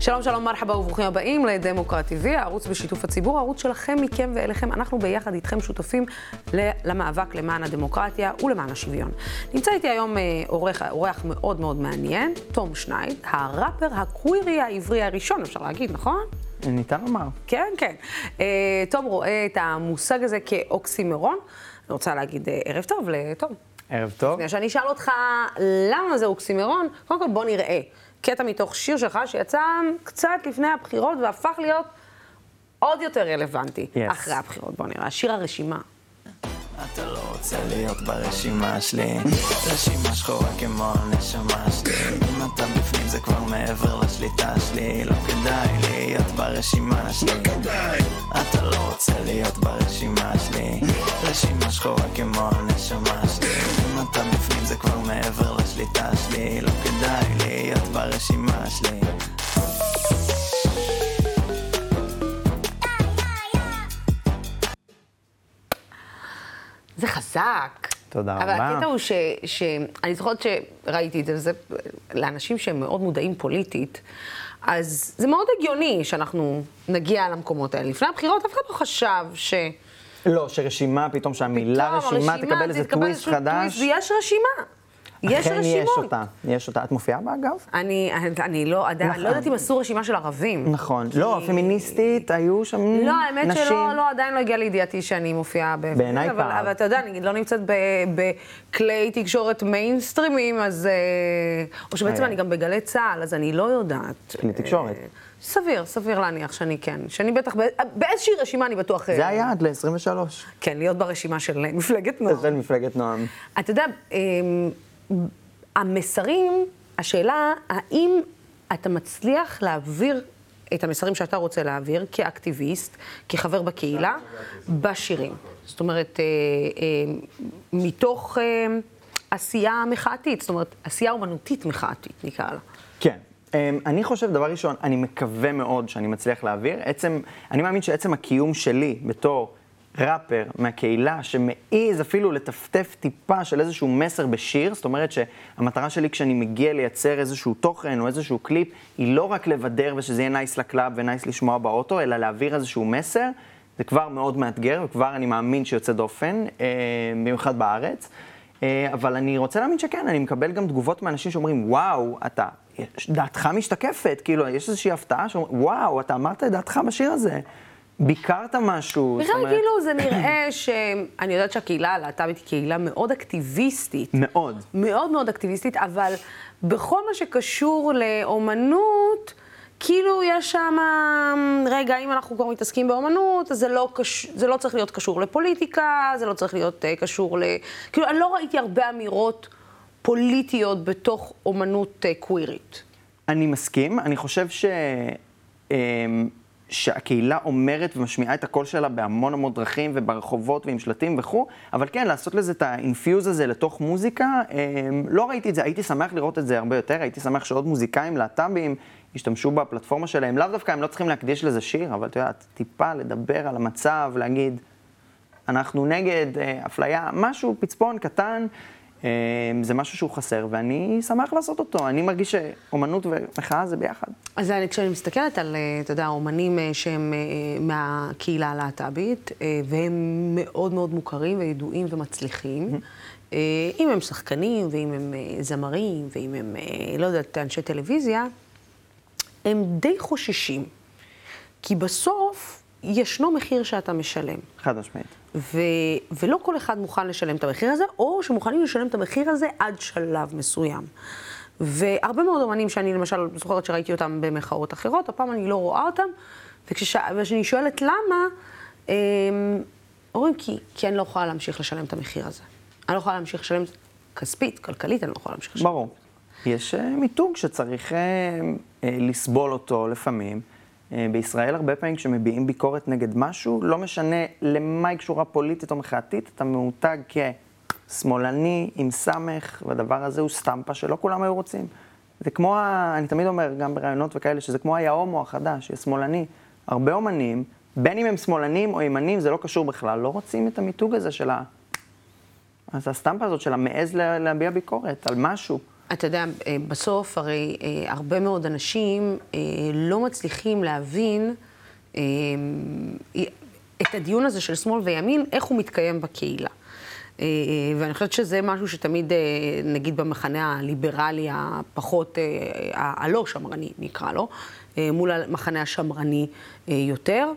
שלום, שלום, מרחבה וברוכים הבאים לדמוקרט TV, הערוץ בשיתוף הציבור, הערוץ שלכם, מכם ואליכם. אנחנו ביחד איתכם שותפים למאבק למען הדמוקרטיה ולמען השוויון. נמצא איתי היום אה, אורח, אורח מאוד מאוד מעניין, תום שנייד, הראפר הקווירי העברי הראשון, אפשר להגיד, נכון? ניתן לומר. כן, כן. אה, תום רואה את המושג הזה כאוקסימרון. אני רוצה להגיד אה, ערב טוב לתום. ערב טוב. לפני שאני אשאל אותך למה זה אוקסימרון, קודם כל בוא נראה קטע מתוך שיר שלך שיצא קצת לפני הבחירות והפך להיות עוד יותר רלוונטי Yes. אחרי הבחירות. בוא נראה, שיר הרשימה. אתה לא רוצה להיות ברשימה שלי. רשימה שחורה כמו הנשמה שלי. אם אתה בפנים זה כבר מעבר לשליטה שלי. לא כדאי להיות ברשימה שלי. אתה לא רוצה להיות ברשימה שלי. רשימה שחורה כמו הנשמה שלי. אם אתה בפנים זה כבר מעבר לשליטה שלי. לא כדאי להיות ברשימה שלי זה חזק. תודה אבל רבה. הקטע הוא ש... ש... אני זוכרת שראיתי את זה, וזה לאנשים שהם מאוד מודעים פוליטית, אז זה מאוד הגיוני שאנחנו נגיע למקומות האלה. לפני הבחירות אף אחד לא חשב ש... לא, שרשימה, פתאום שהמילה פתאום רשימה הרשימה תקבל איזה טוויסט חדש. טוויסט, ויש רשימה. יש אכן יש רשימות. אותה, יש אותה. את מופיעה בה אגב? אני, אני לא, עדיין, נכון. לא יודעת אם עשו רשימה של ערבים. נכון. כי- לא, פמיניסטית, היו שם נשים. לא, האמת שלא, לא, עדיין לא הגיע לידיעתי שאני מופיעה ב... בעיניי אבל, פער. אבל אתה יודע, אני לא נמצאת בכלי תקשורת מיינסטרימים, אז... אה, או שבעצם אה. אני גם בגלי צה"ל, אז אני לא יודעת. כלי תקשורת. אה, סביר, סביר להניח שאני כן. שאני בטח, בא- באיזושהי רשימה אני בטוח... זה היעד ל-23. כן, להיות ברשימה של מפלגת נוער. של מפלגת נועם. אתה יודע, אמ, המסרים, השאלה, האם אתה מצליח להעביר את המסרים שאתה רוצה להעביר כאקטיביסט, כחבר בקהילה, בשירים? זאת אומרת, אה, אה, מתוך אה, עשייה מחאתית, זאת אומרת, עשייה אומנותית מחאתית, נקרא לה. כן. אמ, אני חושב, דבר ראשון, אני מקווה מאוד שאני מצליח להעביר. עצם, אני מאמין שעצם הקיום שלי בתור ראפר מהקהילה, שמעז אפילו לטפטף טיפה של איזשהו מסר בשיר, זאת אומרת שהמטרה שלי כשאני מגיע לייצר איזשהו תוכן או איזשהו קליפ, היא לא רק לבדר ושזה יהיה nice ל club ו nice לשמוע באוטו, אלא להעביר איזשהו מסר. זה כבר מאוד מאתגר, וכבר אני מאמין שיוצא דופן, אה, במיוחד בארץ. אה, אבל אני רוצה להאמין שכן, אני מקבל גם תגובות מאנשים שאומרים, וואו, אתה, דעתך משתקפת, כאילו, יש איזושהי הפתעה שאומרים, וואו, אתה אמרת את דעתך בשיר הזה, ביקרת משהו. בכלל, אומרת- כאילו, זה נראה ש... אני יודעת שהקהילה הלהט"בית היא קהילה מאוד אקטיביסטית. מאוד. מאוד מאוד אקטיביסטית, אבל בכל מה שקשור לאומנות, כאילו יש שם, רגע, אם אנחנו כבר מתעסקים באומנות, אז זה לא, קש... זה לא צריך להיות קשור לפוליטיקה, זה לא צריך להיות uh, קשור ל... כאילו, אני לא ראיתי הרבה אמירות פוליטיות בתוך אומנות uh, קווירית. אני מסכים, אני חושב ש... אמ, שהקהילה אומרת ומשמיעה את הקול שלה בהמון המון דרכים וברחובות ועם שלטים וכו', אבל כן, לעשות לזה את האינפיוז הזה לתוך מוזיקה, אמ, לא ראיתי את זה, הייתי שמח לראות את זה הרבה יותר, הייתי שמח שעוד מוזיקאים להט"בים ישתמשו בפלטפורמה שלהם, לאו דווקא הם לא צריכים להקדיש לזה שיר, אבל את יודעת, טיפה לדבר על המצב, להגיד, אנחנו נגד אה, אפליה, משהו, פצפון קטן, זה משהו שהוא חסר, ואני שמח לעשות אותו. אני מרגיש שאומנות ומחאה זה ביחד. אז אני, כשאני מסתכלת על, אה, אתה יודע, אומנים אה, שהם אה, מהקהילה הלהט"בית, והם מאוד מאוד מוכרים וידועים ומצליחים, אם הם שחקנים, ואם הם זמרים, ואם הם, לא יודעת, אנשי טלוויזיה, הם די חוששים. כי בסוף ישנו מחיר שאתה משלם. חד משמעית. ו- ולא כל אחד מוכן לשלם את המחיר הזה, או שמוכנים לשלם את המחיר הזה עד שלב מסוים. והרבה מאוד אומנים שאני למשל זוכרת שראיתי אותם במחאות אחרות, הפעם אני לא רואה אותם, וכשש- וכשאני שואלת למה, הם אומרים כי, כי אני לא יכולה להמשיך לשלם את המחיר הזה. אני לא יכולה להמשיך לשלם כספית, כלכלית, אני לא יכולה להמשיך לשלם. ברור. יש אה, מיתוג שצריך אה, אה, לסבול אותו לפעמים. אה, בישראל הרבה פעמים כשמביעים ביקורת נגד משהו, לא משנה למה היא קשורה פוליטית או מחאתית, אתה מאותג כשמאלני עם סמך, והדבר הזה הוא סטמפה שלא כולם היו רוצים. זה כמו. אני תמיד אומר, גם בראיונות וכאלה, שזה כמו היה הומו החדש, השמאלני. הרבה אומנים, בין אם הם שמאלנים או ימנים, זה לא קשור בכלל, לא רוצים את המיתוג הזה של ה... אז הסטמפה הזאת של המעז לה- להביע ביקורת על משהו. אתה יודע, אה, בסוף הרי אה, הרבה מאוד אנשים אה, לא מצליחים להבין את הדיון הזה של שמאל וימין, איך הוא מתקיים בקהילה. ואני חושבת שזה משהו שתמיד, נגיד במחנה הליברלי הפחות, הלא שמרני נקרא לו, מול המחנה השמרני יותר.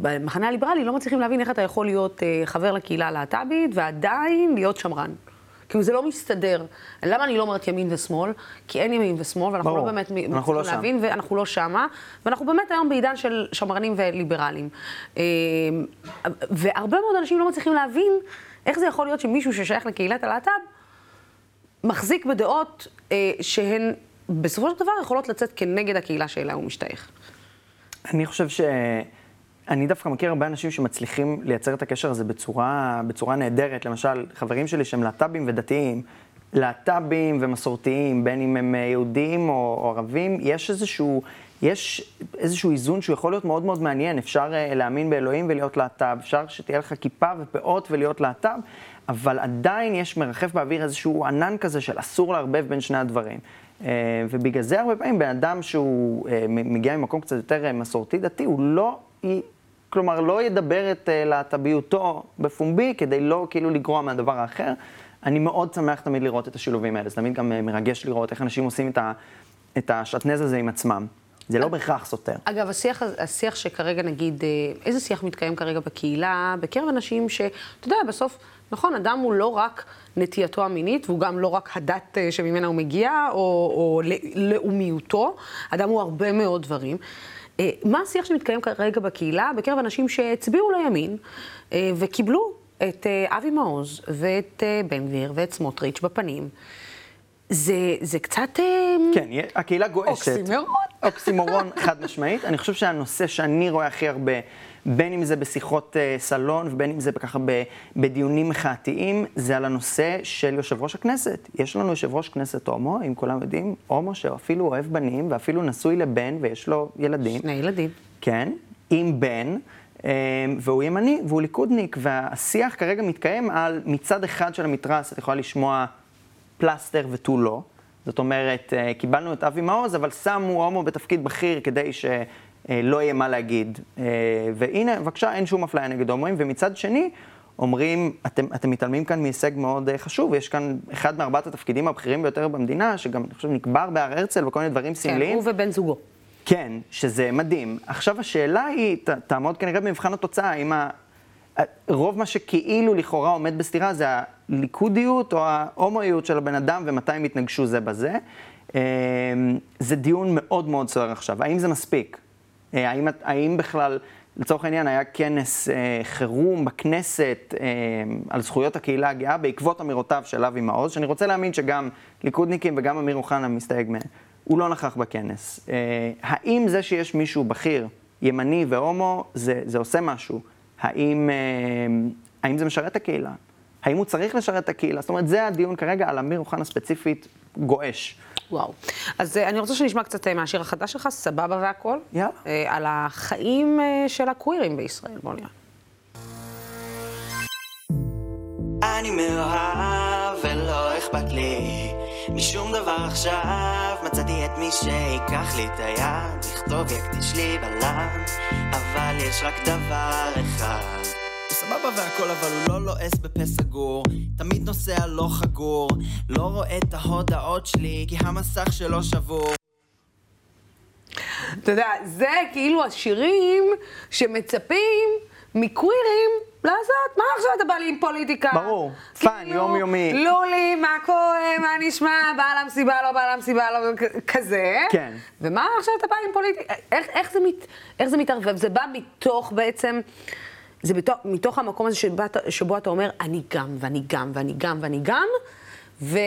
במחנה הליברלי לא מצליחים להבין איך אתה יכול להיות חבר לקהילה הלהט"בית ועדיין להיות שמרן. כאילו זה לא מסתדר. למה אני לא אומרת ימין ושמאל? כי אין ימין ושמאל, ואנחנו ברור. לא באמת לא מצליחים שם. להבין, ואנחנו לא שמה, ואנחנו באמת היום בעידן של שמרנים וליברלים. אה, והרבה מאוד אנשים לא מצליחים להבין איך זה יכול להיות שמישהו ששייך לקהילת הלהט"ב מחזיק בדעות אה, שהן בסופו של דבר יכולות לצאת כנגד הקהילה שאליה הוא משתייך. אני חושב ש... אני דווקא מכיר הרבה אנשים שמצליחים לייצר את הקשר הזה בצורה, בצורה נהדרת. למשל, חברים שלי שהם להט"בים ודתיים, להט"בים ומסורתיים, בין אם הם אה, יהודים או, או ערבים, יש איזשהו, יש איזשהו איזון שהוא יכול להיות מאוד מאוד מעניין. אפשר uh, להאמין באלוהים ולהיות להט"ב, אפשר שתהיה לך כיפה ופאות ולהיות להט"ב, אבל עדיין יש מרחף באוויר איזשהו ענן כזה של אסור לערבב בין שני הדברים. Uh, ובגלל זה הרבה פעמים בן אדם שהוא uh, מגיע ממקום קצת יותר uh, מסורתי-דתי, הוא לא... כלומר, לא ידבר את uh, להט"ביותו בפומבי כדי לא כאילו לגרוע מהדבר האחר. אני מאוד שמח תמיד לראות את השילובים האלה, זה תמיד גם uh, מרגש לראות איך אנשים עושים את, ה, את השעטנז הזה עם עצמם. זה לא בהכרח סותר. אגב, השיח, השיח שכרגע, נגיד, אה, איזה שיח מתקיים כרגע בקהילה, בקרב אנשים ש... אתה יודע, בסוף, נכון, אדם הוא לא רק נטייתו המינית, והוא גם לא רק הדת שממנה הוא מגיע, או, או לאומיותו, אדם הוא הרבה מאוד דברים. אה, מה השיח שמתקיים כרגע בקהילה, בקרב אנשים שהצביעו לימין, אה, וקיבלו את אה, אבי מעוז, ואת בן גביר, ואת סמוטריץ' בפנים? זה, זה קצת... כן, הקהילה גועשת. אוקסימורון. אוקסימורון חד משמעית. אני חושב שהנושא שאני רואה הכי הרבה, בין אם זה בשיחות אה, סלון ובין אם זה ככה בדיונים מחאתיים, זה על הנושא של יושב ראש הכנסת. יש לנו יושב ראש כנסת הומו, אם כולם יודעים, הומו שאפילו אוהב בנים ואפילו נשוי לבן ויש לו ילדים. שני ילדים. כן, עם בן, אה, והוא ימני והוא ליכודניק, והשיח כרגע מתקיים על מצד אחד של המתרס, את יכולה לשמוע פלסטר ותו לא. זאת אומרת, אה, קיבלנו את אבי מעוז, אבל שמו הומו בתפקיד בכיר כדי שלא יהיה מה להגיד. אה, והנה, בבקשה, אין שום אפליה נגד הומואים. ומצד שני, אומרים, אתם, אתם מתעלמים כאן מהישג מאוד אה, חשוב, יש כאן אחד מארבעת התפקידים הבכירים ביותר במדינה, שגם, אני חושב, נקבר בהר הרצל וכל מיני דברים כן, סמליים. הוא ובן זוגו. כן, שזה מדהים. עכשיו השאלה היא, ת, תעמוד כנראה במבחן התוצאה, האם. רוב מה שכאילו לכאורה עומד בסתירה זה הליכודיות או ההומואיות של הבן אדם ומתי הם יתנגשו זה בזה. אה, זה דיון מאוד מאוד סוער עכשיו. האם זה מספיק? אה, האם, האם בכלל, לצורך העניין, היה כנס אה, חירום בכנסת על זכויות הקהילה הגאה בעקבות אמירותיו של אבי מעוז, שאני רוצה להאמין שגם ליכודניקים וגם אמיר אוחנה מסתייג מהם. הוא לא נכח בכנס. האם זה שיש מישהו בכיר, ימני והומו, זה, זה עושה משהו? האם, אה, האם זה משרת את הקהילה? האם הוא צריך לשרת את הקהילה? זאת אומרת, זה הדיון כרגע על אמיר אוחנה ספציפית גועש. וואו. אז אה, אני רוצה שנשמע קצת אה, מהשיר החדש שלך, סבבה והכל. יאללה. על החיים של הקווירים בישראל. בוא נראה. אני מאוהב ולא אכפת לי משום דבר עכשיו. מצאתי את מי שיקח לי את היד יכתוב יקדיש לי בלם אבל יש רק דבר אחד. סבבה והכל אבל הוא לא לועס בפה סגור. תמיד נוסע לא חגור. לא רואה את ההודעות שלי כי המסך שלו שבור. אתה יודע, זה כאילו השירים שמצפים מקווירים לעשות. מה עכשיו אתה בא לי עם פוליטיקה? ברור. fun, כאילו, יומיומי. לולי, מה קורה, מה נשמע, בא למסיבה, לא בא למסיבה, לא... כזה. כן. ומה עכשיו אתה בא עם פוליטיקה? איך, איך, זה, מת, איך זה מתערבב? זה בא מתוך בעצם... זה מתוך, מתוך המקום הזה שבו, שבו אתה אומר, אני גם, ואני גם, ואני גם, ואני גם, ו,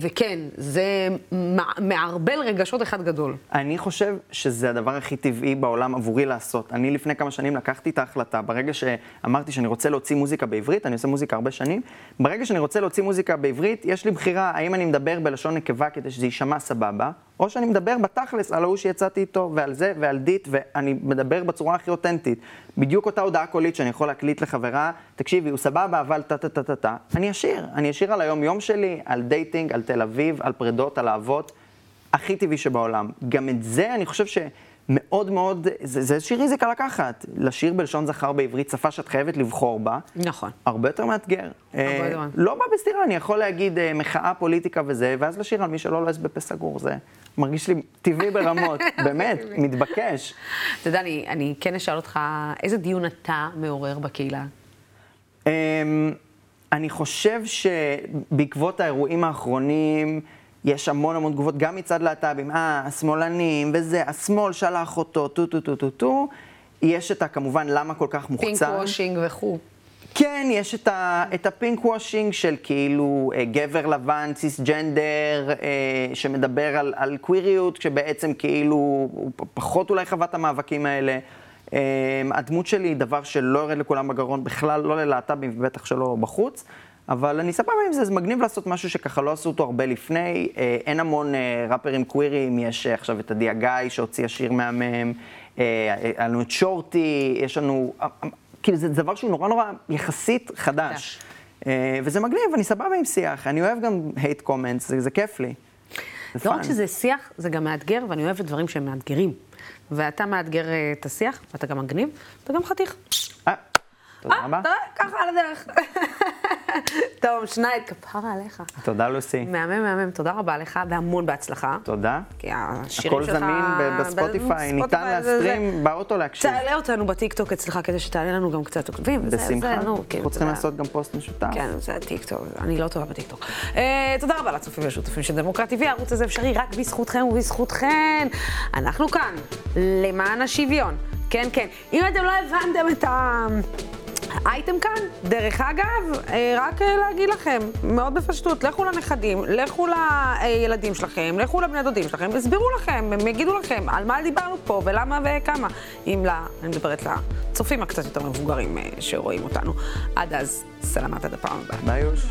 וכן, זה מע- מערבל רגשות אחד גדול. אני חושב שזה הדבר הכי טבעי בעולם עבורי לעשות. אני לפני כמה שנים לקחתי את ההחלטה, ברגע שאמרתי שאני רוצה להוציא מוזיקה בעברית, אני עושה מוזיקה הרבה שנים, ברגע שאני רוצה להוציא מוזיקה בעברית, יש לי בחירה האם אני מדבר בלשון נקבה כדי שזה יישמע סבבה, או שאני מדבר בתכלס על ההוא שיצאתי איתו, ועל זה, ועל דיט, ואני מדבר בצורה הכי אותנטית. בדיוק אותה הודעה קולית שאני יכול להקליט לחברה, תקשיבי, הוא סבבה, אבל טה-טה-טה-טה. אני אשיר, אני אשיר על היום-יום שלי, על dating, על תל אביב, על פרידות, על אהבות. הכי טבעי שבעולם. גם את זה אני חושב שמאוד מאוד, זה, זה איזושהי ריזיקה לקחת. לשיר בלשון זכר בעברית, שפה שאת חייבת לבחור בה. נכון. הרבה יותר מאתגר. הרבה אה, יותר. לא בא בסתירה, אני יכול להגיד אה, מחאה, פוליטיקה וזה, ואז לשיר על מי שלא לועס בפה סגור. זה מרגיש לי טבעי ברמות, באמת, מתבקש. אתה יודע, אני, אני כן אשאל אותך, איזה דיון אתה מעורר בקהילה? אמ, אני חושב שבעקבות האירועים האחרונים, יש המון המון תגובות, גם מצד להט"בים, אה, השמאלנים וזה, השמאל שלח אותו, טו טו טו טו טו. יש את הכמובן למה כל כך מוחצן. pink washing וכו'. כן, יש את, ה, את ה pink washing של כאילו אה, גבר לבן, סיסג'נדר, אה, שמדבר על, על קוויריות, שבעצם כאילו הוא פחות אולי חווה את המאבקים האלה. אה, הדמות שלי היא דבר שלא יורד לכולם בגרון, בכלל לא ללהט"בים ובטח שלא בחוץ. אבל אני סבבה עם זה, זה מגניב לעשות משהו שככה לא עשו אותו הרבה לפני. אה, אין המון אה, ראפרים קווירים, יש אה, עכשיו את עדי הגיא שהוציא השיר מהמם, אה, היה לנו את שורטי, יש לנו... אה, אה, כאילו זה דבר שהוא נורא נורא יחסית חדש. אה, וזה מגניב, אני סבבה עם שיח, אני אוהב גם hate comments, זה, זה כיף לי. לא רק. שזה שיח, זה גם מאתגר, ואני אוהבת דברים שהם מאתגרים. ואתה מאתגר אה, את השיח, ואתה גם מגניב, אתה גם חתיך. אה, תודה אה, רבה. אתה רואה? ככה על הדרך. טוב, שנייד, כפרה עליך. תודה לוסי. מהמם, מהמם, תודה רבה לך, והמון בהצלחה. תודה. כי השירים הכל שלך... זמין ב- בספוטיפיי, ניתן להסטרים באוטו להקשיב. תעלה אותנו בטיקטוק אצלך כדי שתעלה לנו גם קצת עוקבים. בשמחה. כאילו, אנחנו אתה צריכים. לעשות גם פוסט משותף. כן, זה הטיקטוק, אני לא טובה בטיקטוק. אה, תודה רבה לצופים והשותפים של דמוקרט TV, הערוץ הזה אפשרי רק בזכותכם ובזכותכן. אנחנו כאן, למען השוויון. כן, כן. אם אתם לא הבנתם את ה... האייטם כאן, דרך אגב, אה, רק אה, להגיד לכם, מאוד בפשטות, לכו לנכדים, לכו לילדים שלכם, לכו לבני דודים שלכם, יסבירו לכם, הם יגידו לכם על מה דיברנו פה ולמה וכמה. אם ל... אני מדברת לצופים הקצת יותר מבוגרים אה, שרואים אותנו. עד אז, סלמת עד הפעם הבאה. ביי יוש.